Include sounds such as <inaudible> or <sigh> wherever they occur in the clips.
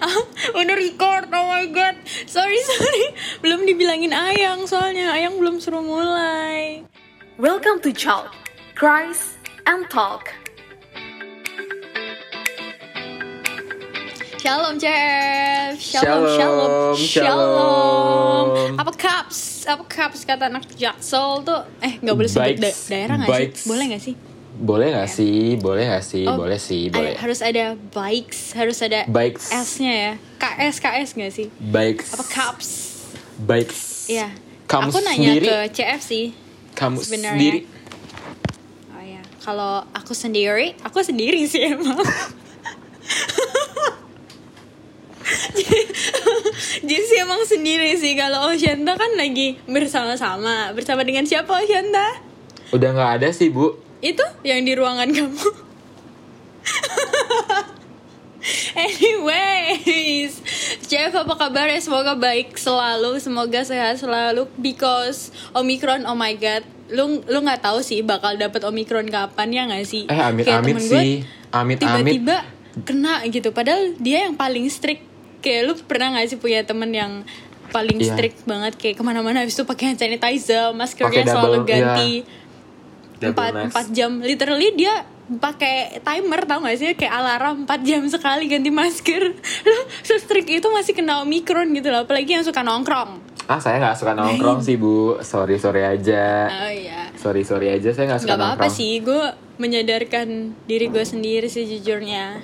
<laughs> Udah record, oh my god Sorry, sorry Belum dibilangin Ayang soalnya Ayang belum suruh mulai Welcome to Child, Cries and Talk. Shalom Chef Shalom, Shalom shalom. Apa caps? Apa caps kata anak Jaksel tuh Eh gak boleh sebut da- daerah gak sih? Boleh gak sih? Boleh gak sih? Boleh gak sih? Oh, boleh sih, boleh. harus ada bikes Harus ada Bikes. S-nya ya KS, KS gak sih? Bikes. Apa caps? Bikes. Iya Kamu Aku nanya sendiri? ke CF sih Kamu sebenarnya. sendiri? Oh ya, kalau aku sendiri, aku sendiri sih emang. <laughs> <laughs> Jadi sih emang sendiri sih kalau Oshanta kan lagi bersama-sama. Bersama dengan siapa Oshanta? Udah gak ada sih, Bu. Itu yang di ruangan kamu. Anyways, Chef apa kabar ya? Semoga baik selalu, semoga sehat selalu. Because Omicron, oh my god, lu lu nggak tahu sih bakal dapet Omicron kapan ya nggak sih? Eh, amit Kayak amit sih. Amit amit. Tiba-tiba kena gitu, padahal dia yang paling strict. Kayak lu pernah nggak sih punya temen yang paling Iya. strict banget kayak ke mana-mana habis itu pakai hand sanitizer, maskernya double, selalu ganti Double empat empat jam literally dia pakai timer tau gak sih kayak alarm 4 jam sekali ganti masker <laughs> lu se strict itu masih kena omikron gitu loh apalagi yang suka nongkrong Ah, saya gak suka nongkrong sih, Bu. Sorry, sorry aja. oh iya Sorry, sorry aja. Saya gak suka nggak apa-apa nongkrong. sih gue menyadarkan diri gue sendiri sejujurnya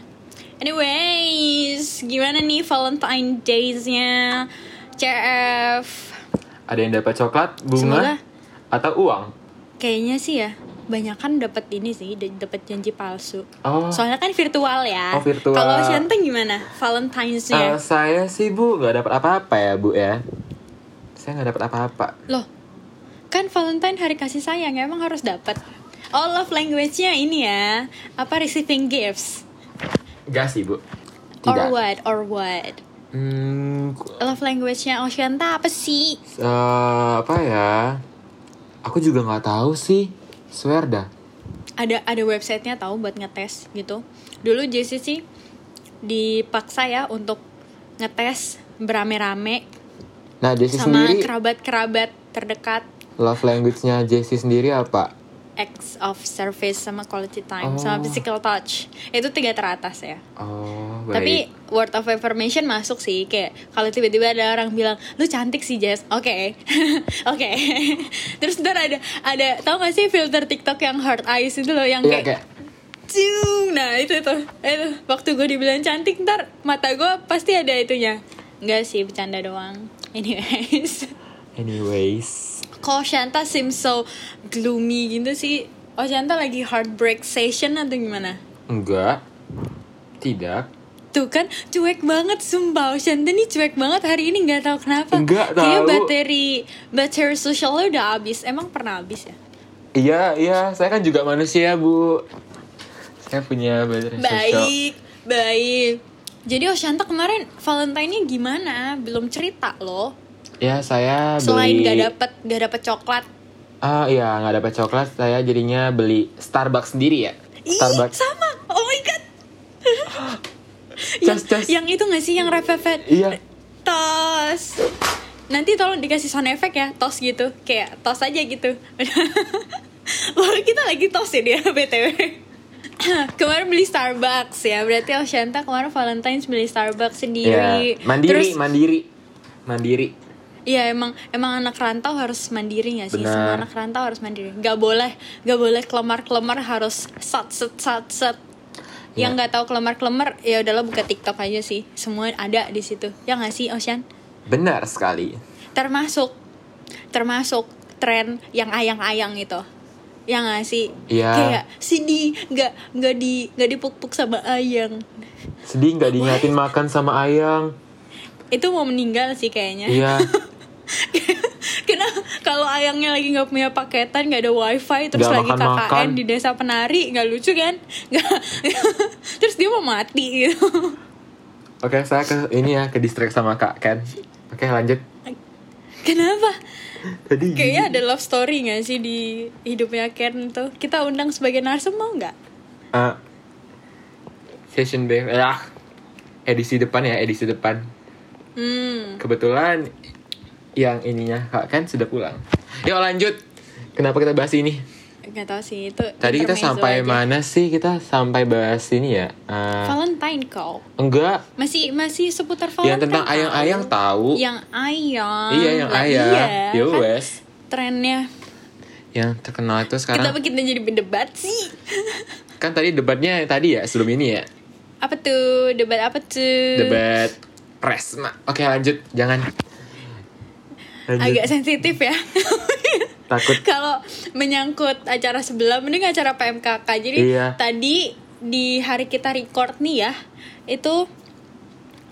anyways gimana nih Valentine Days-nya CF Ada yang dapat coklat, bunga, Semoga. atau uang? Kayaknya sih ya banyak kan dapat ini sih da- dapat janji palsu Oh. Soalnya kan virtual ya. Oh, virtual. Kalau Shanta gimana? Valentine's-nya? Eh, saya sih, Bu, gak dapat apa-apa ya, Bu ya. Saya gak dapat apa-apa. Loh, kan Valentine hari kasih sayang ya, emang harus dapat. Oh, love language-nya ini ya. Apa receiving gifts? Gak sih, Bu. Or Tidak. what? Or what? Hmm, Love language-nya Oshanta apa sih? eh, apa ya? Aku juga nggak tahu sih. Swear dah. Ada ada websitenya tahu buat ngetes gitu. Dulu Jessie sih dipaksa ya untuk ngetes berame-rame Nah, Jessie sama sendiri kerabat-kerabat terdekat love language-nya Jessie sendiri apa? Acts of service sama quality time Oh. sama physical touch. Itu tiga teratas ya. Oh, tapi word of affirmation masuk sih kayak kalau tiba-tiba ada orang bilang lu cantik sih Jess. Oke. <laughs> Oke. <laughs> Terus ntar ada ada tau gak sih filter TikTok yang heart eyes itu loh yang kayak kayak Cium. nah itu tuh. Itu waktu gue dibilang cantik ntar mata gue pasti ada itunya. Enggak sih bercanda doang. Anyways. <laughs> Anyways. Kok Shanta seems so gloomy gitu sih Oh Shanta lagi heartbreak session atau gimana? Enggak. Tidak. Tuh kan cuek banget sumpah Oh, Shanta nih cuek banget hari ini nggak tahu kenapa Nggak Kayaknya tahu. bateri bateri sosialnya udah habis Emang pernah habis ya? Iya, iya, saya kan juga manusia, Bu. Saya punya sosial. Baik, baik Jadi Oshanta kemarin Valentine-nya gimana? Belum cerita loh Ya, saya Selain beli gak dapet, gak dapet coklat Ah, iya, nggak dapat coklat, saya jadinya beli Starbucks sendiri ya. Ih, Starbucks. sama Oh my god <gasps> yang, Cas, cas. yang itu gak sih yang repepet Iya. tos nanti tolong dikasih sound effect ya tos gitu kayak tos aja gitu <laughs> Wah kita lagi tos ya dia <laughs> btw <clears throat> kemarin beli Starbucks ya berarti Oshanta kemarin Valentine's beli Starbucks sendiri Iya, mandiri, terus mandiri. Mandiri. Iya emang emang anak rantau harus mandiri gak sih Benar. semua anak rantau harus mandiri Gak boleh gak boleh kelemar kelemar harus sat set sat set yang Iya. nggak tahu kelemar kelemar ya udahlah buka TikTok aja sih semua ada di situ ya nggak sih Ocean Benar sekali. termasuk termasuk tren yang ayang-ayang itu yang nggak sih Iya. kayak Cindy nggak nggak di nggak dipuk-puk sama ayang Sedih nggak diingatin makan sama ayang. itu mau meninggal sih kayaknya Iya. <laughs> <laughs> Karena kalau ayangnya lagi nggak punya paketan, nggak ada wifi, terus Nggak lagi KKN makan-makan. di desa penari, nggak lucu kan? Nggak. <laughs> terus dia mau mati gitu. Oke, saya ke ini ya, ke distract sama Kak Ken. Oke, lanjut. Kenapa? Tadi Kayaknya ada love story gak sih di hidupnya Ken tuh? Kita undang sebagai narsum mau nggak? Eh, session B. Ya. edisi depan ya, edisi depan. Hmm. Kebetulan yang ininya Kak kan sudah pulang. Yuk lanjut. Kenapa kita bahas ini? Gak tau sih itu. Tadi kita sampai aja. mana sih? Kita sampai bahas ini ya. Eh, Valentine kau. enggak, Masih masih seputar Valentine. yang tentang tahu. ayang-ayang tahu. Yang ayang. Iya, yang Lah, ayang. Iya. Ya Kan wes. trennya. Yang terkenal itu sekarang Kenapa kita jadi berdebat sih? <laughs> kan tadi debatnya tadi ya sebelum ini ya. Apa tuh? Debat apa tuh? Debat Presma. Oke, lanjut. Jangan. Lanjut. Agak sensitif ya. <laughs> Takut Kalau menyangkut acara sebelah, mending acara PMKK. Jadi Iya. tadi di hari kita record nih ya, itu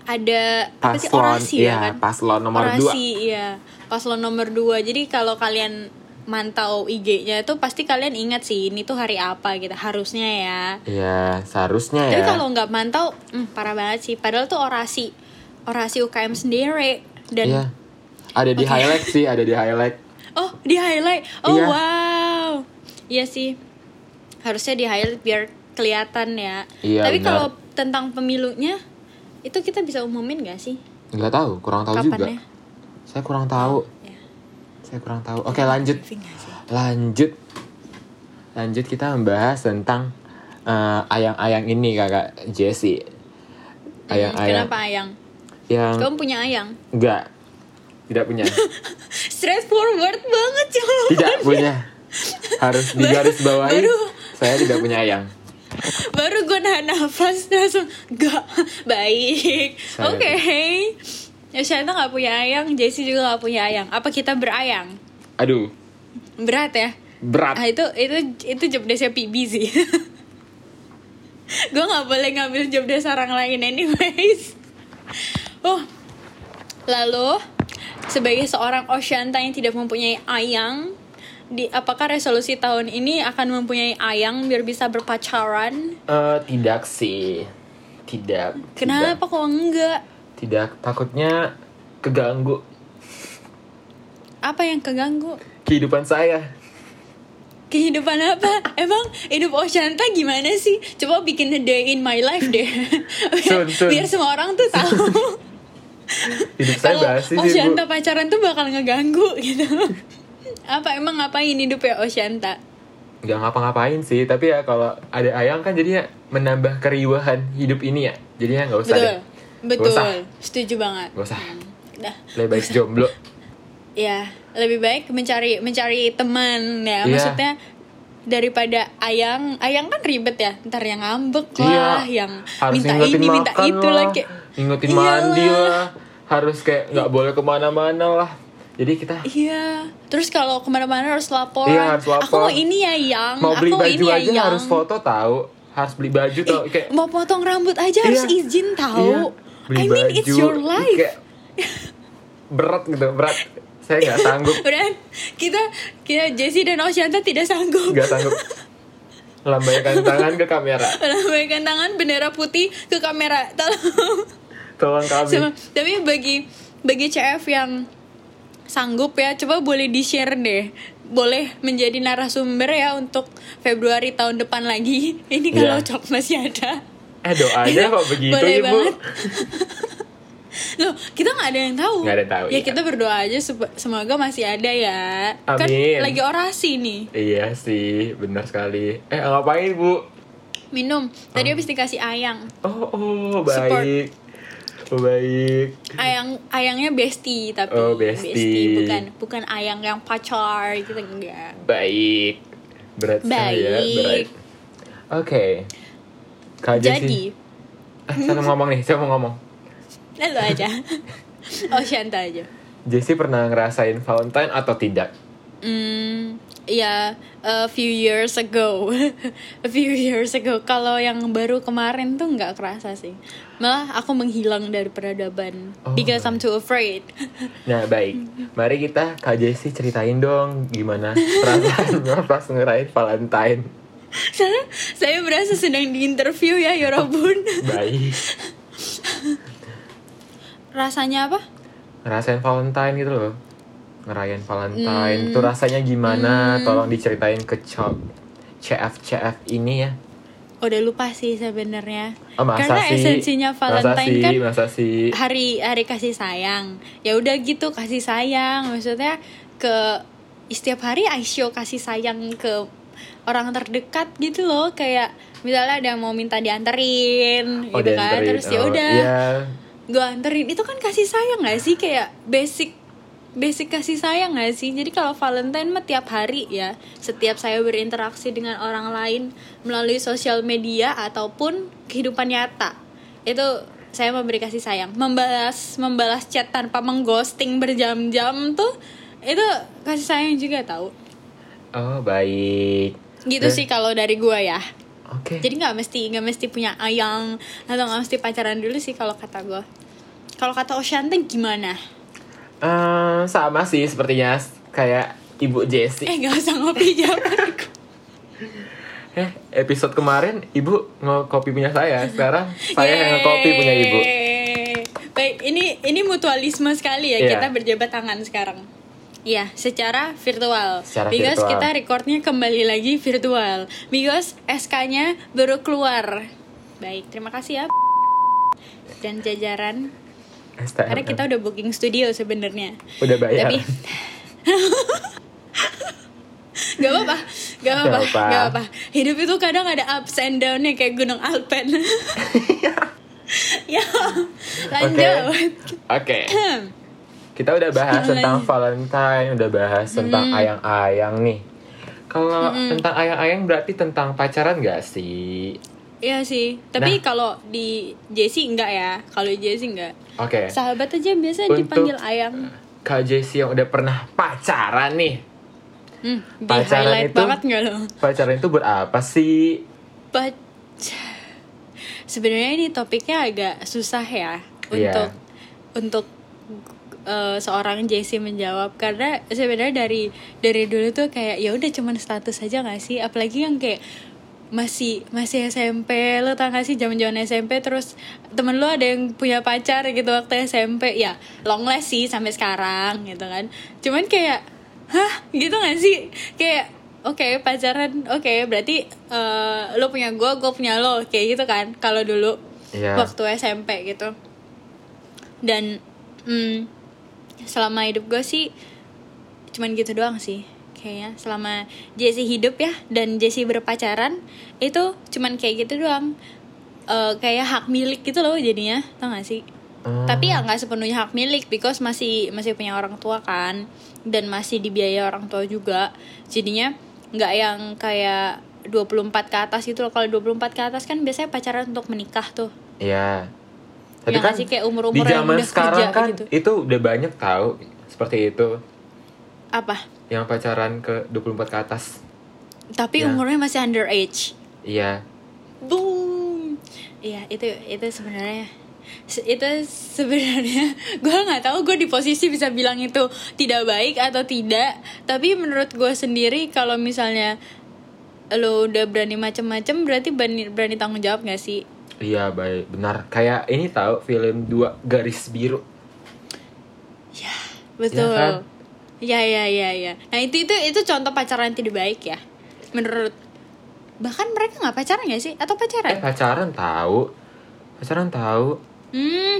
ada apa sih paslon, orasi iya, ya kan? paslon nomor orasi, dua. iya. Paslon nomor 2. Jadi kalau kalian mantau IG-nya itu pasti kalian ingat sih ini tuh hari apa gitu harusnya ya. Iya, seharusnya Tapi ya. kalau nggak mantau, hmm, parah banget sih. Padahal tuh orasi orasi UKM sendiri dan Iya. Ada di Oke. highlight sih, ada di highlight. oh di highlight. Oh Iya. wow, iya sih. Harusnya di highlight biar kelihatan ya. Iya, Tapi kalau tentang pemilunya itu kita bisa umumin gak sih? Nggak tahu, kurang tahu Kapan juga. ya? Saya kurang tahu. Ya. Saya kurang tahu. Oke, lanjut. Nggak sih? Lanjut. Lanjut kita membahas tentang eh, ayang-ayang ini Kakak Jessie. Hmm, Ayang-ayang Kenapa ayang? yang Kamu punya ayang? enggak tidak punya. <laughs> Straightforward banget jawaban. tidak punya. Harus digaris bawahi. Baru- Saya tidak punya ayang. Baru gue nahan nafas langsung gak baik. Oke. Ya Shanta gak punya ayang, Jessie juga gak punya ayang. Apa kita berayang? Aduh, Berat ya? berat. Ah itu itu itu job desknya PB sih. <laughs> gue nggak boleh ngambil job desk orang lain anyways. Oh, lalu sebagai seorang Oshanta yang tidak mempunyai ayang, di apakah resolusi tahun ini akan mempunyai ayang biar bisa berpacaran? Eh, tidak sih. Tidak. Kenapa kok enggak? Tidak. Takutnya keganggu Apa yang keganggu? kehidupan saya. Kehidupan apa? <laughs> Emang hidup Oshanta gimana sih? Coba bikin a day in my life deh. biar, Sun, sun. biar semua orang tuh <laughs> tahu. Hidup saya basi sih, Bu. Oshanta pacaran tuh bakal ngeganggu <laughs> gitu. apa emang ngapain hidup ya Oshanta? Nggak ngapa-ngapain sih, tapi ya kalau ada ayang kan jadinya menambah keriuhan hidup ini ya. Jadinya nggak usah Betul. deh. Betul. usah. Setuju banget. Nggak usah. Dah. Lebih baik <laughs> jomblo. Ya, lebih baik mencari mencari teman ya. Iya. Maksudnya daripada ayang, ayang kan ribet ya. Ntar yang ngambek Iya. lah, yang Harus minta ini, minta itu lah, lah kayak Ngingetin Iyalah. mandi lah. Harus kayak nggak boleh ke mana-mana lah. Jadi kita Iya. Terus kalau ke mana-mana harus lapor. Iya, harus lapor. Aku mau ini ya yang. mau beli aku baju ini ya aja yang. harus foto tahu. Harus beli baju tau. Eh, Kayak mau potong rambut aja harus Iya. izin tahu. Iya, beli I mean it's baju. your life. Kayak <laughs> berat gitu, berat. Saya nggak sanggup, <laughs> Beneran kita kita Jessie dan Oshanta tidak sanggup nggak sanggup. Lambaikan <laughs> tangan ke kamera. melambaikan tangan bendera putih ke kamera. Tolong. Tolong kami. Sama- tapi bagi bagi CF yang sanggup ya, coba boleh di-share deh. Boleh menjadi narasumber ya untuk Februari tahun depan lagi. <laughs> Ini kalau Iya. Cok masih ada. Eh doanya kok begitu Boleh ibu? Loh, kita nggak ada yang tahu. Nggak ada yang tahu, Ya iya. kita berdoa aja semoga masih ada ya. Kan Amin. lagi orasi nih. Iya sih, benar sekali. Eh ngapain bu? Minum. Tadi habis dikasih ayang. Oh, oh Support. baik. Oh baik. Ayang ayangnya bestie tapi Oh, bestie. bukan bukan ayang yang pacar gitu enggak. Baik. Berat sekali ya, Baik. berat. Oke. Jessie. Jadi, Eh, saya mau ngomong nih, saya mau ngomong. Lalu aja. <laughs> oh, Shanta aja. Jessie pernah ngerasain Valentine atau tidak? Hmm, ya a few years ago. <laughs> a few years ago. Kalau yang baru kemarin tuh nggak kerasa sih. Malah aku menghilang dari peradaban Oh, because I'm too afraid. <laughs> Nah baik, mari kita Kak Jessie ceritain dong gimana perasaannya pas ngerayain Valentine. saya saya berasa sedang diinterview ya, Yorobun. Baik. Rasanya apa? ngerasain Valentine gitu loh ngerayain Valentine Hmm. tuh rasanya gimana tolong diceritain ke cop CF CF ini ya udah lupa sih sebenarnya Oh, karena sih? esensinya Valentine masa kan masa sih? hari hari kasih sayang ya udah gitu kasih sayang maksudnya ke setiap hari I show kasih sayang ke orang terdekat gitu loh kayak misalnya ada yang mau minta dianterin Oh, gitu kan dianterin. terus ya Oh, udah iya. Gue anterin. Itu kan kasih sayang gak sih? Kayak basic basic kasih sayang gak sih? Jadi kalau Valentine mah tiap hari ya setiap saya berinteraksi dengan orang lain melalui sosial media ataupun kehidupan nyata itu saya memberi kasih sayang. Membalas membalas chat tanpa mengghosting berjam-jam tuh itu kasih sayang juga tahu Oh, baik. gitu Dan- sih kalau dari gua ya Oke. jadi nggak mesti nggak mesti punya ayang atau nggak mesti pacaran dulu sih kalau kata gua kalau kata Oshante gimana Eh, sama sih sepertinya kayak Ibu Jessie. eh nggak usah ngopi <laughs> jawab Eh, episode kemarin Ibu ngekopi punya saya. Sekarang saya yang ngekopi punya Ibu. baik ini ini mutualisme sekali ya Iya. kita berjabat tangan sekarang Iya, secara virtual. Secara because virtual. kita recordnya kembali lagi virtual. Because SK-nya baru keluar. Baik, terima kasih ya. Dan jajaran. STM. Karena kita udah booking studio sebenarnya. udah bayar. Tapi <laughs> Gak apa-apa, gak apa-apa, Gak apa. gak apa. Hidup itu kadang ada ups and down-nya kayak gunung Alpen. <laughs> <laughs> ya, lanjut. Oke. <clears throat> Kita udah bahas Lanjut. tentang Valentine, udah bahas tentang ayang-ayang nih. Kalau tentang ayang-ayang berarti tentang pacaran gak sih? Iya sih, tapi Nah. kalau di Jessie enggak ya. Kalau Jessie enggak. Oke. Sahabat aja biasa Untuk- dipanggil ayang. Kak Jessie yang udah pernah pacaran nih. Hmm, di Pacaran itu- banget enggak lo? Pacaran itu buat apa sih? But sebenarnya ini topiknya agak susah ya Iya. untuk untuk eh, seorang Jessie menjawab. Karena sebenarnya dari dari dulu tuh kayak ya udah cuman status aja gak sih? Apalagi yang kayak masih masih SMP lo tau gak sih zaman zaman SMP terus temen lo ada yang punya pacar gitu waktu SMP ya long last sih sampai sekarang gitu kan. Cuman kayak hah? Gitu gak sih? Kayak oke pacaran. Oke berarti eh, lo punya gue gue punya lo. Kayak gitu kan kalau dulu Iya. waktu SMP gitu. Dan hmm, selama hidup gue sih cuman gitu doang sih kayaknya. Selama Jessie hidup ya dan Jessie berpacaran itu cuman kayak gitu doang. Eh, kayak hak milik gitu loh jadinya tau gak sih? Hmm. tapi ya nggak sepenuhnya hak milik because masih masih punya orang tua kan dan masih dibiayai orang tua juga. Jadinya nggak yang kayak 24 ke atas gitu loh. Kalau 24 ke atas kan biasanya pacaran untuk menikah tuh. Iya. Tapi Ya kan sih, kayak umur-umur di yang zaman sekarang kerja kan gitu. itu udah banyak tahu seperti itu apa yang pacaran ke 24 ke atas. tapi Ya. umurnya masih underage Iya. boom iya itu itu sebenarnya se- itu sebenarnya <laughs> gue nggak tahu gue di posisi bisa bilang itu tidak baik atau tidak tapi menurut gue sendiri kalau misalnya lo udah berani macem-macem berarti berani berani tanggung jawab gak sih Iya, baik. Benar. Kayak ini tahu film dua garis biru. betul kan? ya ya ya ya nah itu itu itu contoh pacaran yang tidak baik ya menurut bahkan mereka nggak pacaran gak sih atau Eh, pacaran pacaran tahu. Pacaran tahu. hmm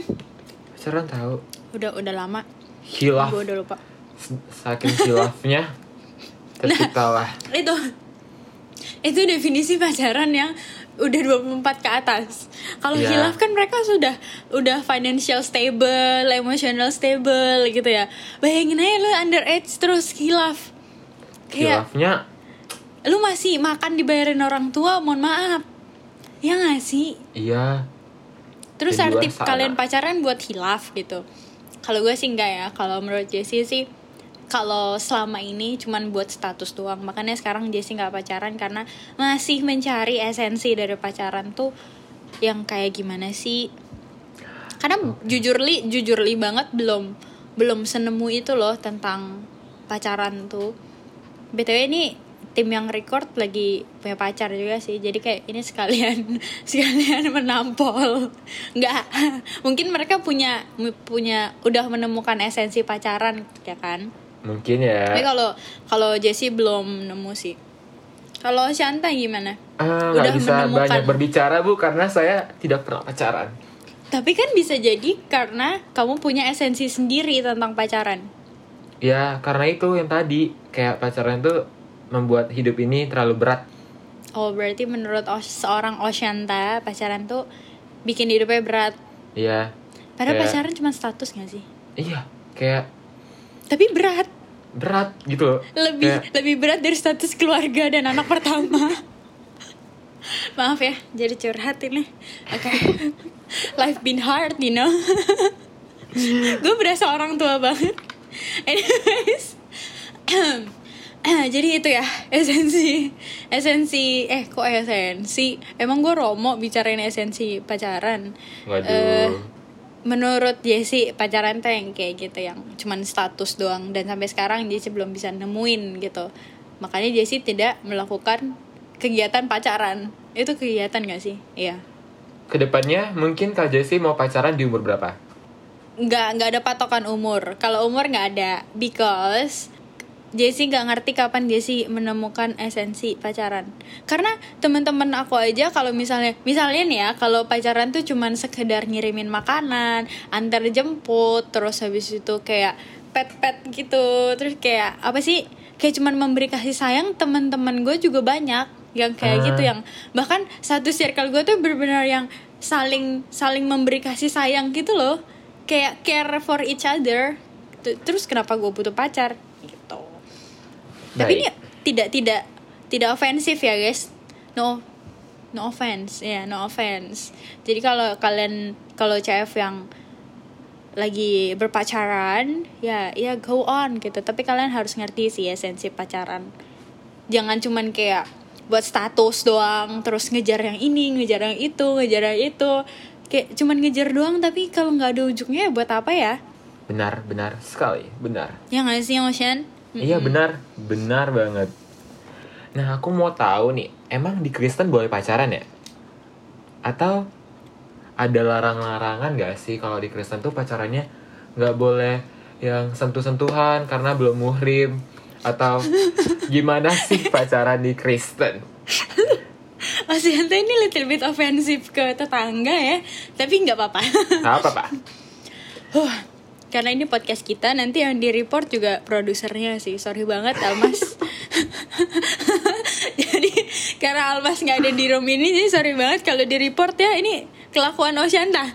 Pacaran tahu. udah udah lama Hilaf. gue udah lupa Saking hilafnya. <laughs> Terciptalah. itu itu definisi pacaran yang udah 24 ke atas. Kalau Iya. hilaf kan mereka sudah udah financial stable, emotional stable gitu ya. Bayangin aja lu underage terus hilaf. Kayak Hilafnya lu masih makan dibayarin orang tua, mohon maaf. Ya gak sih? iya. Terus arti kalian pacaran buat hilaf gitu. Kalau gue sih enggak ya. Kalau menurut Jessie sih kalau selama ini cuman buat status doang. Makanya sekarang Jessie nggak pacaran karena masih mencari esensi dari pacaran tuh yang kayak gimana sih? Karena jujur li, jujur li banget belum belum senemu itu loh tentang pacaran tuh. BTW ini tim yang record lagi punya pacar juga sih jadi kayak ini sekalian <laughs> sekalian menampol nggak <laughs> mungkin mereka punya punya udah menemukan esensi pacaran ya kan Mungkin tapi ya. kalau kalau Jessie belum nemu sih Kalau Shanta gimana? Ah, Udah bisa menemukan. banyak berbicara bu karena saya tidak pernah pacaran. Tapi kan bisa jadi karena kamu punya esensi sendiri tentang pacaran. Ya karena itu yang tadi kayak pacaran tuh membuat hidup ini terlalu berat. Oh, berarti menurut seorang Oshanta, pacaran tuh bikin hidupnya berat. Iya. Padahal Kayak- pacaran cuma status gak sih? Iya kayak Tapi berat. Berat gitu loh. Lebih Kayak- lebih berat dari status keluarga dan anak pertama. Maaf ya, jadi curhat ini. Oke. Life been hard, you know. Gue berasa orang tua banget. Anyways. <clears throat> jadi itu ya esensi esensi eh kok esensi emang gue romo bicarain esensi pacaran Waduh. Eh, menurut Jesse pacaran tuh yang kayak gitu yang cuman status doang. Dan sampai sekarang Jesse belum bisa nemuin gitu. Makanya Jesse tidak melakukan kegiatan pacaran. Itu kegiatan gak sih? Iya. Ke depannya mungkin Kak Jessie mau pacaran di umur berapa? nggak nggak ada patokan umur. Kalau umur nggak ada. Because Jesse nggak ngerti kapan Jesse menemukan esensi pacaran. Karena teman-teman aku aja kalau misalnya misalnya nih ya kalau pacaran tuh cuman sekedar ngirimin makanan antar jemput terus habis itu kayak pet pet gitu. Terus kayak apa sih? Kayak cuman memberi kasih sayang teman-teman gue juga banyak yang kayak Ah. gitu yang bahkan satu circle gue tuh benar-benar yang saling saling memberi kasih sayang gitu loh. Kayak care for each other. Terus kenapa gue butuh pacar tapi ini tidak tidak tidak ofensif ya guys. No no offense. Ya no offense. Jadi kalau kalian kalau CF yang lagi berpacaran ya ya go on gitu. Tapi kalian harus ngerti sih esensi pacaran. Jangan cuman kayak buat status doang terus ngejar yang ini ngejar yang itu ngejar yang itu. Kayak cuman ngejar doang tapi kalau nggak ada ujungnya ya buat apa ya? Benar, benar sekali, benar. ya nggak sih Ocean Iya benar, benar banget. Nah aku mau tahu nih, emang di Kristen boleh pacaran ya? Atau ada larang-larangan gak sih kalau di Kristen tuh pacarannya nggak boleh yang sentuh-sentuhan karena belum muhrim? Atau <laughs> gimana sih pacaran di Kristen? Ocean tuh ini little bit offensive ke tetangga ya tapi nggak apa-apa apa pak? Huh, karena ini podcast kita nanti yang di report juga produsernya sih. Sorry banget Almas. <laughs> Jadi karena Almas nggak ada di room ini jadi sorry banget kalau di report ya. Ini kelakuan Oceanta <laughs>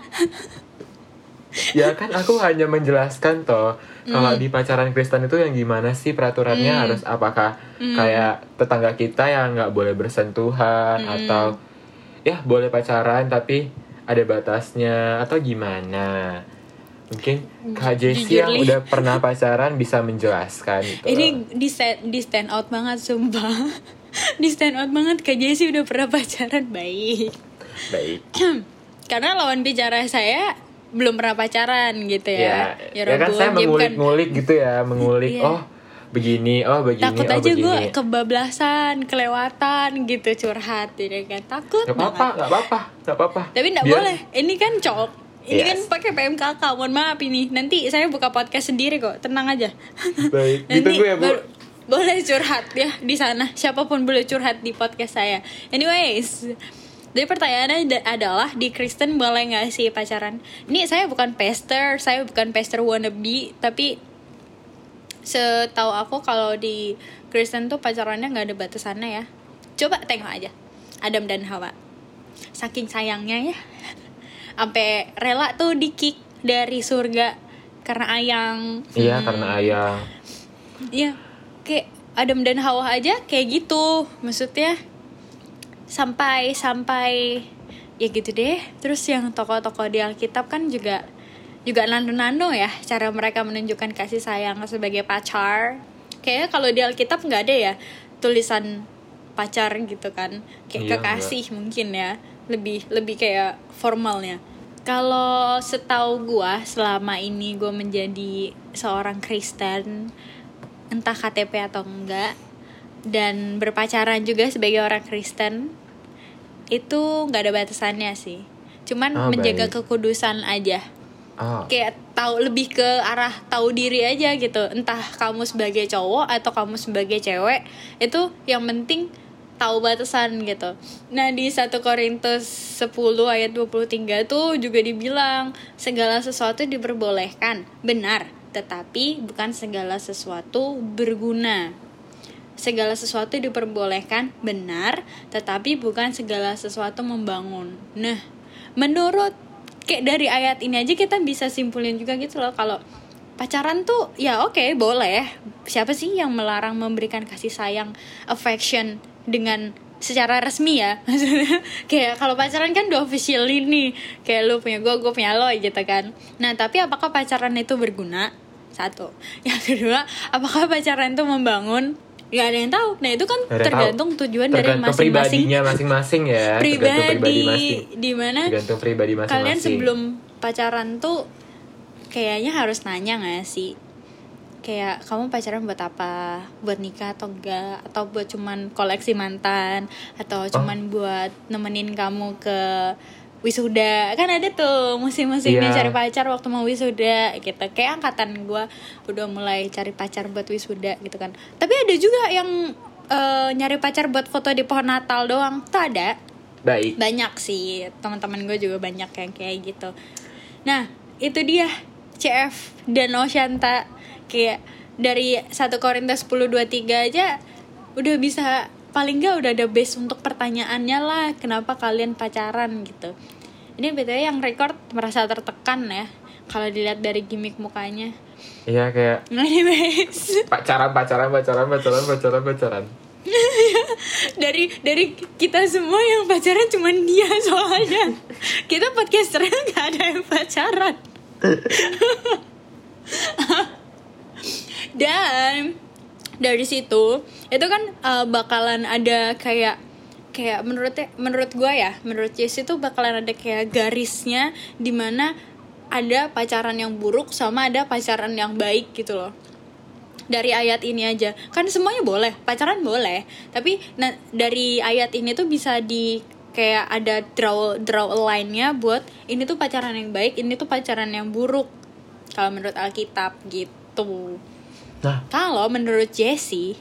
Ya kan aku hanya menjelaskan toh kalau di pacaran Kristen itu yang gimana sih peraturannya harus apakah kayak tetangga kita yang nggak boleh bersentuhan atau ya boleh pacaran tapi ada batasnya atau gimana mungkin Kak Jessie yang udah pernah pacaran bisa menjelaskan gitu ini di stand, di stand out banget sumpah. <laughs> Di stand out banget Kak Jessie udah pernah pacaran. Baik. Baik. <clears throat> Karena lawan bicara saya belum pernah pacaran gitu ya. Ya ya, kan saya Jim kan- mengulik-ngulik gitu ya mengulik Iya. oh begini oh begini takut oh aja gue kebablasan kelewatan gitu curhat jadi kan. Takut Gak apa-apa, banget. gak apa-apa, apa-apa. tapi nggak boleh. Ini kan cok ini Yes. kan pakai PMKK mohon maaf ini nanti saya buka podcast sendiri kok tenang aja Baik, <laughs> nanti ditunggu ya bu. boleh curhat ya di sana siapa pun boleh curhat di podcast saya anyways jadi pertanyaannya da- adalah di Kristen boleh nggak sih pacaran? Ini saya bukan pastor, saya bukan pastor wannabe, tapi setahu aku kalau di Kristen tuh pacarannya nggak ada batasannya ya. Coba tengok aja Adam dan Hawa. Saking sayangnya ya, sampai rela tuh di kick dari surga karena ayang. Iya, karena ayang. Iya, kayak Adam dan Hawa aja kayak gitu. Maksudnya sampai sampai ya gitu deh. Terus yang tokoh-tokoh di Alkitab kan juga juga nano-nano ya cara mereka menunjukkan kasih sayang sebagai pacar. Kayaknya kalau di Alkitab nggak ada ya tulisan pacar gitu kan. Kayak Iya, kekasih mungkin ya. Lebih lebih kayak formalnya. Kalau setahu gua selama ini gua menjadi seorang Kristen entah KTP atau enggak dan berpacaran juga sebagai orang Kristen itu nggak ada batasannya sih cuman Oh, menjaga baik. kekudusan aja Oh, kayak tahu lebih ke arah tahu diri aja gitu entah kamu sebagai cowok atau kamu sebagai cewek itu yang penting tahu batasan gitu. Nah, di 1 Korintus 10 ayat 23 tuh juga dibilang segala sesuatu diperbolehkan. Benar, tetapi bukan segala sesuatu berguna. Segala sesuatu diperbolehkan, benar, tetapi bukan segala sesuatu membangun. Nah, menurut kayak dari ayat ini aja kita bisa simpulin juga gitu loh kalau pacaran tuh ya oke boleh. Siapa sih yang melarang memberikan kasih sayang affection dengan secara resmi ya? <laughs> Maksudnya kayak kalau pacaran kan udah official ini kayak lu punya gue gue punya lo gitu kan. Nah tapi apakah pacaran itu berguna? Satu. <laughs> Yang kedua apakah pacaran itu membangun? Gak ada yang tahu. Nah itu kan tergantung tujuan dari masing-masing. masing-masing ya. Tergantung pribadi pribadi masing. di mana tergantung pribadi masing-masing. kalian sebelum pacaran tuh kayaknya harus nanya gak sih? Kayak kamu pacaran buat apa? Buat nikah atau enggak? Atau buat cuman koleksi mantan? Atau cuman buat nemenin kamu ke wisuda? Kan ada tuh musim-musimnya Iya. cari pacar waktu mau wisuda gitu. Kayak angkatan gue udah mulai cari pacar buat wisuda gitu kan. Tapi ada juga yang eh, nyari pacar buat foto di pohon Natal doang. Tuh ada. Baik. Banyak sih. Teman-teman gue juga banyak yang kayak gitu. Nah itu dia CF dan Oshanta. Kayak dari 1 Korintus 10 23 aja udah bisa paling nggak udah ada base untuk pertanyaannya lah kenapa kalian pacaran gitu. Ini btw yang record merasa tertekan ya kalau dilihat dari gimmick mukanya. Iya kayak <laughs> pacaran pacaran pacaran pacaran pacaran pacaran. <laughs> Dari dari kita semua yang pacaran cuman dia soalnya. <laughs> Kita podcasternya nggak ada yang pacaran <laughs> dan dari situ itu kan uh, bakalan ada kayak kayak menurut menurut gue ya menurut Jesse itu bakalan ada kayak garisnya di mana ada pacaran yang buruk sama ada pacaran yang baik gitu loh. Dari ayat ini aja. Kan semuanya boleh pacaran boleh. Tapi nah, dari ayat ini tuh bisa di kayak ada draw draw line-nya buat ini tuh pacaran yang baik ini tuh pacaran yang buruk. Kalau menurut Alkitab gitu. Nah. Kalau menurut Jesse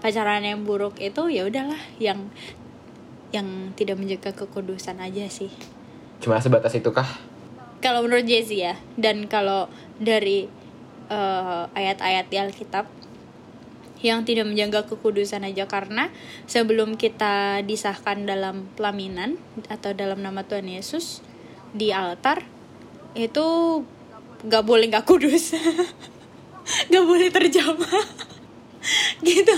pacaran yang buruk itu ya udahlah yang yang tidak menjaga kekudusan aja sih. Cuma sebatas itu kah kalau menurut Jesse ya dan kalau dari eh, ayat-ayat di Alkitab yang tidak menjaga kekudusan aja. Karena sebelum kita disahkan dalam pelaminan atau dalam nama Tuhan Yesus di altar itu gak boleh gak kudus. <laughs> Gak boleh terjamah. <laughs> Gitu.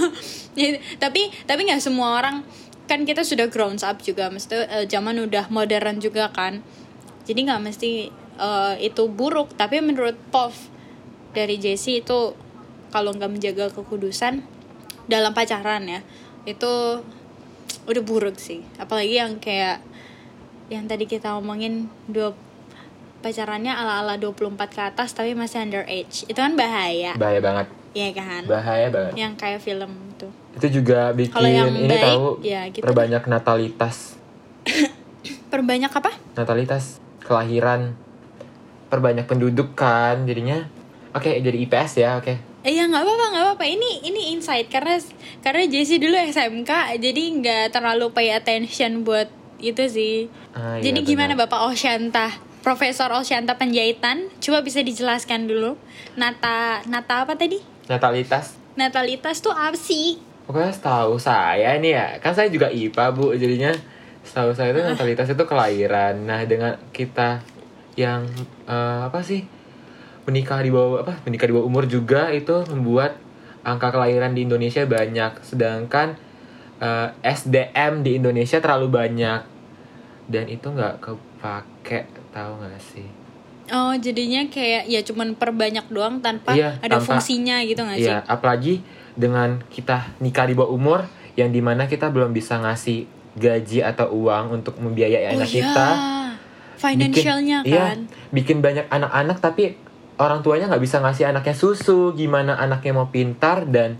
Ya, tapi tapi nggak semua orang kan kita sudah grown up juga. Mesti eh, zaman udah modern juga kan. Jadi nggak mesti eh, itu buruk. Tapi menurut Pov dari Jesse itu kalau nggak menjaga kekudusan dalam pacaran ya itu udah buruk sih. Apalagi yang kayak yang tadi kita omongin dua pacarannya ala-ala 24 ke atas tapi masih underage itu kan bahaya. Bahaya banget. Iya kan? Bahaya banget. Yang kayak film tuh. Itu juga bikin yang ini baik, tahu ya gitu. perbanyak natalitas. <coughs> Perbanyak apa? Natalitas kelahiran. Perbanyak penduduk kan jadinya. Oke jadi IPS ya oke Eh ya nggak apa-apa nggak apa-apa ini ini insight karena karena Jessie dulu SMK jadi nggak terlalu pay attention buat itu sih. Ah, iya, jadi gimana. Bapak Oshanta, Profesor Oshanta penjahitan? Coba bisa dijelaskan dulu. Nata nata apa tadi? natalitas Natalitas tuh apa sih? pokoknya setahu saya ini ya kan saya juga IPA bu jadinya setahu saya itu Ah. natalitas itu kelahiran nah dengan kita yang eh, apa sih menikah di bawah apa menikah di bawah umur juga itu membuat angka kelahiran di Indonesia banyak sedangkan eh, SDM di Indonesia terlalu banyak dan itu nggak kepake tahu nggak sih Oh jadinya kayak ya cuman perbanyak doang tanpa Iya, ada tanpa- fungsinya gitu nggak sih? Iya, apalagi dengan kita nikah di bawah umur yang di mana kita belum bisa ngasih gaji atau uang untuk membiayai Oh anak iya, kita. financialnya bikin, Iya, kan. bikin banyak anak-anak tapi orang tuanya nggak bisa ngasih anaknya susu. Gimana anaknya mau pintar dan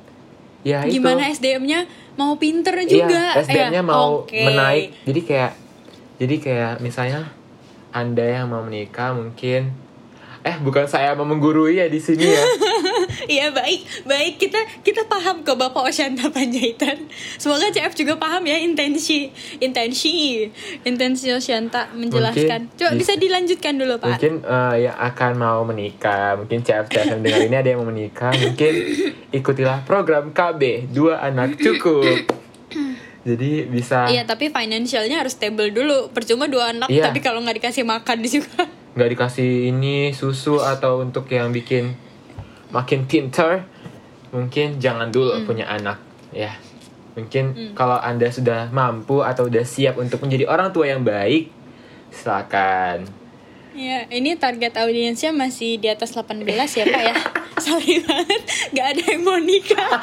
ya itu. Gimana SDM-nya mau pinter Iya, juga? SDM-nya Ya, mau oke. menaik. Jadi kayak jadi kayak misalnya Anda yang mau menikah mungkin eh bukan saya mau menggurui ya di sini ya. <laughs> Iya baik, baik kita kita paham kok Bapak Osyanta Panjaitan. Semoga CF juga paham ya intensi intensi intensi Osyanta menjelaskan. Mungkin Coba bisa dilanjutkan dulu Pak. Mungkin eh, yang akan mau menikah, mungkin CF-CF yang dengar ini ada yang mau menikah, mungkin ikutilah program KB dua anak cukup. Jadi bisa Iya tapi financialnya harus stable dulu. Percuma dua anak Iya. tapi kalau nggak dikasih makan juga. nggak dikasih ini susu atau untuk yang bikin makin pinter, mungkin jangan dulu Hmm. punya anak ya. Mungkin kalau anda sudah mampu atau udah siap untuk menjadi orang tua yang baik, silakan. Iya, ini target audiensnya masih di atas 18 ya Pak ya. <laughs> Sorry banget, nggak ada yang mau nikah.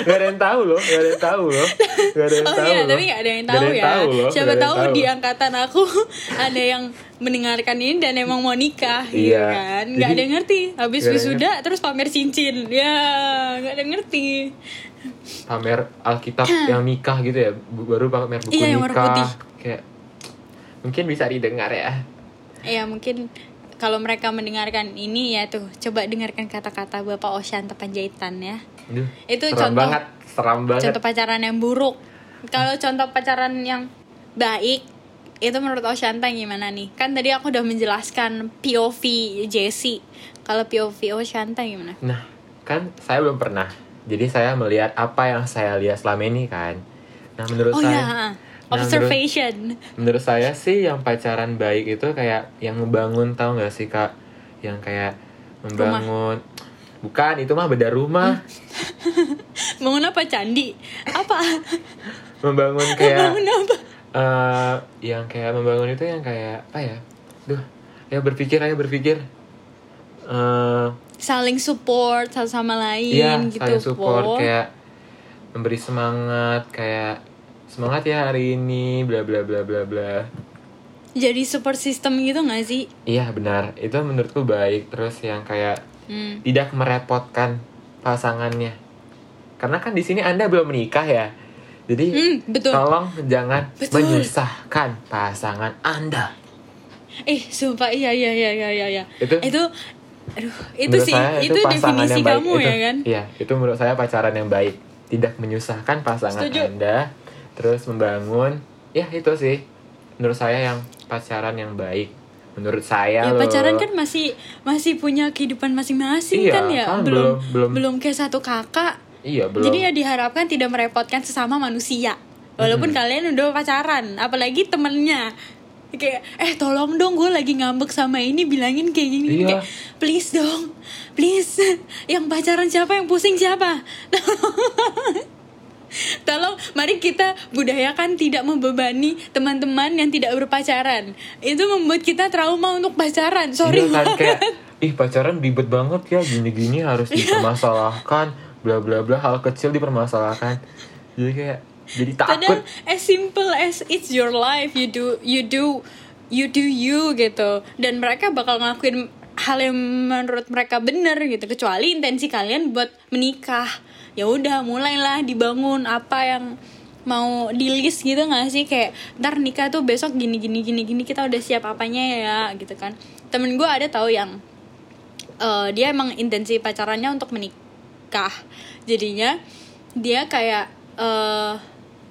Gak ada yang tahu loh, gak ada yang tahu loh, gak ada yang Oh tahu iya, loh. tapi nggak ada yang tahu ya. loh, Siapa nggak ada yang tahu di angkatan aku <laughs> ada yang mendengarkan ini dan emang mau nikah, gitu Iya. kan? Nggak ada yang ngerti. Habis wisuda terus pamer cincin, ya nggak ada yang ngerti. pamer Alkitab <clears throat> yang nikah gitu ya, baru pamer buku Iya, yang warna nikah. putih. Kayak mungkin bisa didengar ya. Ya mungkin kalau mereka mendengarkan ini ya tuh coba dengarkan kata-kata Bapak Osyanta Panjaitan ya. Aduh, Itu seram contoh- banget, seram banget. contoh pacaran yang buruk kalau contoh pacaran yang baik itu menurut Oshanta gimana nih? Kan tadi aku udah menjelaskan POV Jessie kalau POV Oshanta gimana? Nah, kan saya belum pernah. Jadi saya melihat apa yang saya lihat selama ini kan. Nah, menurut oh saya ya. Nah, observation. menurut saya sih yang pacaran baik itu kayak yang membangun tahu nggak sih kak? Yang kayak membangun bukan itu mah beda rumah. <laughs> Bangun apa candi? Apa? Membangun kayak bangun apa eh yang kayak membangun itu yang kayak apa ya duh ya berpikir aja berpikir eh saling support satu sama lain iya gitu saling support Po. kayak memberi semangat kayak semangat ya hari ini bla bla bla bla bla jadi support system gitu gak sih iya benar itu menurutku baik terus yang kayak hmm. tidak merepotkan pasangannya. Karena kan di sini Anda belum menikah ya. Jadi Hmm, betul tolong jangan Betul. menyusahkan pasangan Anda. eh sumpah iya iya iya iya iya iya. Itu itu aduh itu sih saya itu, pasangan definisi baik. kamu Itu- ya kan Iya, itu menurut saya pacaran yang baik. Tidak menyusahkan pasangan Setuju. Anda, terus membangun. Ya itu sih menurut saya yang pacaran yang baik. Menurut saya ya loh. pacaran kan masih masih punya kehidupan masing-masing Iya, kan ya kan belum belum- belum kayak satu kakak Iya belum. jadi ya diharapkan tidak merepotkan sesama manusia walaupun kalian udah pacaran apalagi temennya kayak eh tolong dong gue lagi ngambek sama ini bilangin kayak gini Iya. kayak please dong please yang pacaran siapa yang pusing siapa <laughs> Tolong, mari kita budayakan tidak membebani teman-teman yang tidak berpacaran. Itu membuat kita trauma untuk pacaran. Sorry iya kan kayak ih pacaran ribet banget ya gini-gini harus <laughs> Iya. dipermasalahkan bla bla bla hal kecil dipermasalahkan jadi kayak jadi takut Padahal as simple as it's your life, you do you do you do you gitu. Dan mereka bakal ngelakuin hal yang menurut mereka bener gitu. Kecuali intensi kalian buat menikah. Ya udah, mulailah dibangun apa yang mau di list gitu gak sih kayak ntar nikah tuh besok gini gini gini gini kita udah siap apanya ya gitu kan temen gue ada tahu yang eh, dia emang intensi pacarannya untuk menikah jadinya dia kayak eh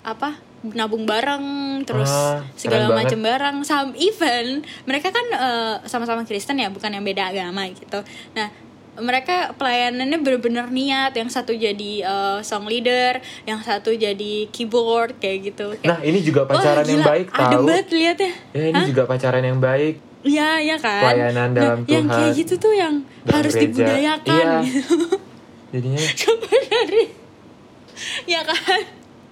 apa nabung bareng terus Ah, segala macam barang sam even mereka kan eh, sama-sama Kristen ya bukan yang beda agama gitu nah mereka pelayanannya bener-bener niat yang satu jadi eh, song leader yang satu jadi keyboard kayak gitu Kayak, nah ini juga pacaran "Wah, yang gila, baik tahu banget ya ya ini juga pacaran yang baik Iya, iya kan. Pelayanan dalam nah, Yang Tuhan. kayak gitu tuh yang Dalam harus gereja. dibudayakan. Iya. gitu. <laughs> jadinya <laughs> dari, ya kan.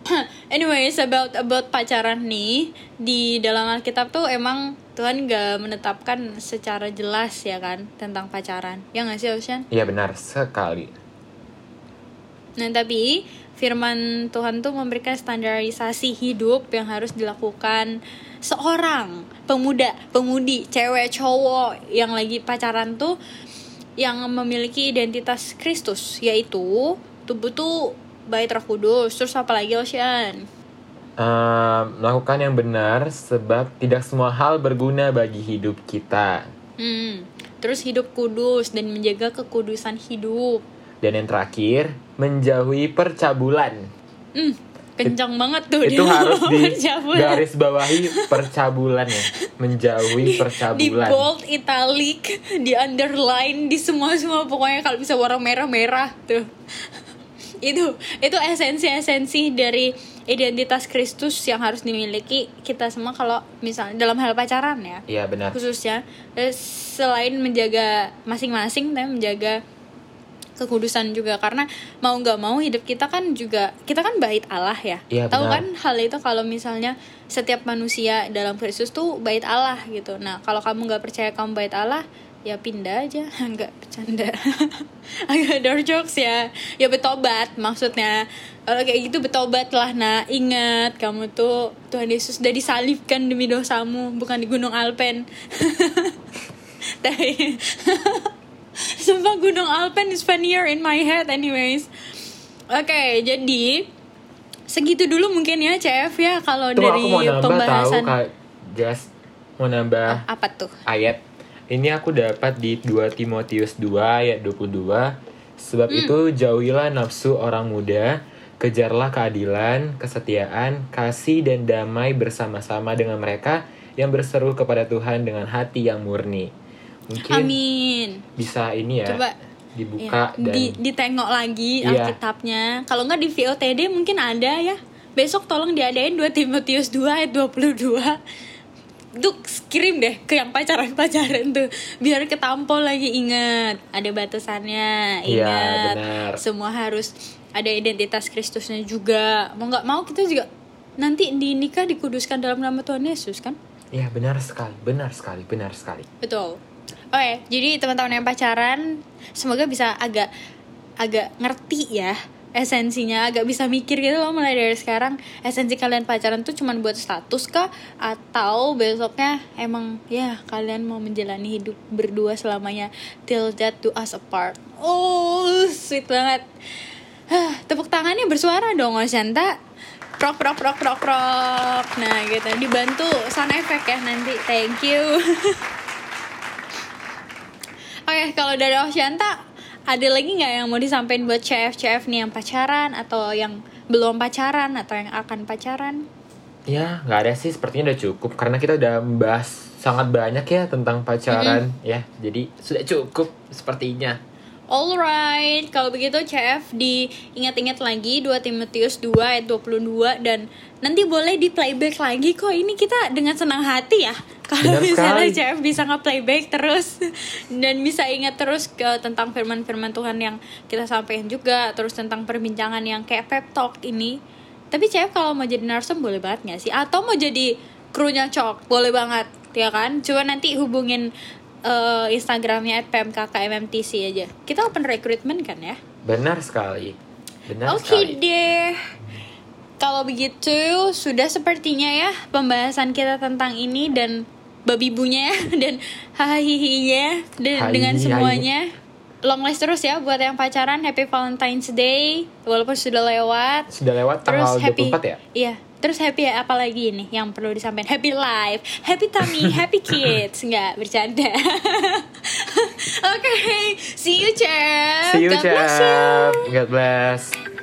<clears throat> Anyways, about about pacaran nih di dalam Alkitab tuh emang Tuhan gak menetapkan secara jelas ya kan tentang pacaran. Ya nggak sih, Ocean? iya benar sekali Nah, tapi firman Tuhan tuh memberikan standarisasi hidup yang harus dilakukan seorang pemuda, pemudi, cewek, cowok yang lagi pacaran tuh yang memiliki identitas Kristus, yaitu tubuh tuh bait Roh Kudus. Terus apa lagi Ocean? Eh, melakukan yang benar sebab tidak semua hal berguna bagi hidup kita Hmm. terus hidup kudus dan menjaga kekudusan hidup. Dan yang terakhir, menjauhi percabulan. Hmm, kencang banget tuh Itu dia harus di <laughs> percabulan. garis bawahi percabulan ya. Menjauhi di percabulan. bold, italic, di underline, di semua semua pokoknya kalau bisa warna merah merah tuh. <laughs> itu itu esensi-esensi dari identitas Kristus yang harus dimiliki kita semua kalau misalnya dalam hal pacaran ya Iya benar. khususnya Eh, selain menjaga masing-masing tapi menjaga kekudusan juga. Karena mau nggak mau hidup kita kan juga kita kan bait Allah ya. Iya, tahu kan hal itu kalau misalnya setiap manusia dalam Kristus tuh bait Allah gitu. Nah kalau kamu nggak percaya kamu bait Allah ya pindah aja. <laughs> Nggak bercanda. <laughs> Agak dark jokes ya. Ya betobat maksudnya. Kalau kayak gitu betobat lah nah ingat kamu tuh Tuhan Yesus sudah disalibkan demi dosamu bukan di Gunung Alpen. <laughs> Tapi <laughs> Sumpah Gunung Alpen is funnier in my head anyways Oke jadi Segitu dulu mungkin ya CF ya Kalau Tuh dari aku mau nambah tahu pembahasan Kak Jas. Mau nambah Apa tuh? ayat. Ini aku dapat di 2 Timotius 2 ayat 22. Sebab Hmm. itu jauhilah nafsu orang muda, kejarlah keadilan, kesetiaan, kasih dan damai bersama-sama dengan mereka yang berseru kepada Tuhan dengan hati yang murni. Mungkin Amin bisa ini ya Coba dibuka ya, dan di, ditengok lagi Iya. Alkitabnya Kalau nggak di VOTD mungkin ada ya Besok tolong diadain 2 Timotius 2 ayat 22 Tuh kirim deh ke yang pacaran-pacaran tuh Biar ketampol lagi ingat Ada batasannya Iya, Ingat benar. Semua harus ada identitas Kristusnya juga Mau nggak mau kita juga Nanti di nikah dikuduskan dalam nama Tuhan Yesus kan Iya benar sekali, benar sekali, benar sekali. Betul. Oke, jadi teman-teman yang pacaran semoga bisa agak agak ngerti ya esensinya, agak bisa mikir gitu loh mulai dari sekarang esensi kalian pacaran tuh cuman buat status kah atau besoknya emang ya kalian mau menjalani hidup berdua selamanya till death do us apart. Oh, sweet banget. Hah, tepuk tangannya bersuara dong Oshanta. Prok prok prok prok prok. Nah, gitu. Dibantu sound effect ya nanti. Thank you. <laughs> Oke, kalau dari Oshanta ada lagi nggak yang mau disampaikan buat CF-CF nih yang pacaran atau yang belum pacaran atau yang akan pacaran? Ya, nggak ada sih. Sepertinya udah cukup karena kita udah membahas sangat banyak ya tentang pacaran ya. Jadi sudah cukup sepertinya. Alright, kalau begitu CF diingat-ingat lagi 2 Timotius 2 ayat 22 dan nanti boleh di playback lagi kok. Ini kita dengan senang hati ya. Kalau misalnya. CF bisa nge-playback terus <laughs> dan bisa ingat terus ke tentang firman-firman Tuhan yang kita sampaikan juga, terus tentang perbincangan yang kayak pep talk ini. Tapi CF kalau mau jadi narsum boleh banget gak sih? Atau mau jadi krunya cok, boleh banget, ya kan? Coba nanti hubungin eh, Instagramnya at PMKKMMTC aja. Kita open recruitment kan ya? Benar sekali. Benar Oke sekali. deh. Kalau begitu sudah sepertinya ya pembahasan kita tentang ini dan babi bunya <laughs> dan hahihinya dan Hai, dengan hai. semuanya. Long list terus ya buat yang pacaran Happy Valentine's Day walaupun sudah lewat. Sudah lewat Terus tanggal happy 24 ya? Iya. Terus happy apa lagi nih yang perlu disampaikan? Happy life, happy tummy, <laughs> happy kids. Enggak, bercanda. <laughs> Oke, see you, Chef. See you, God bless you. Chef. God bless.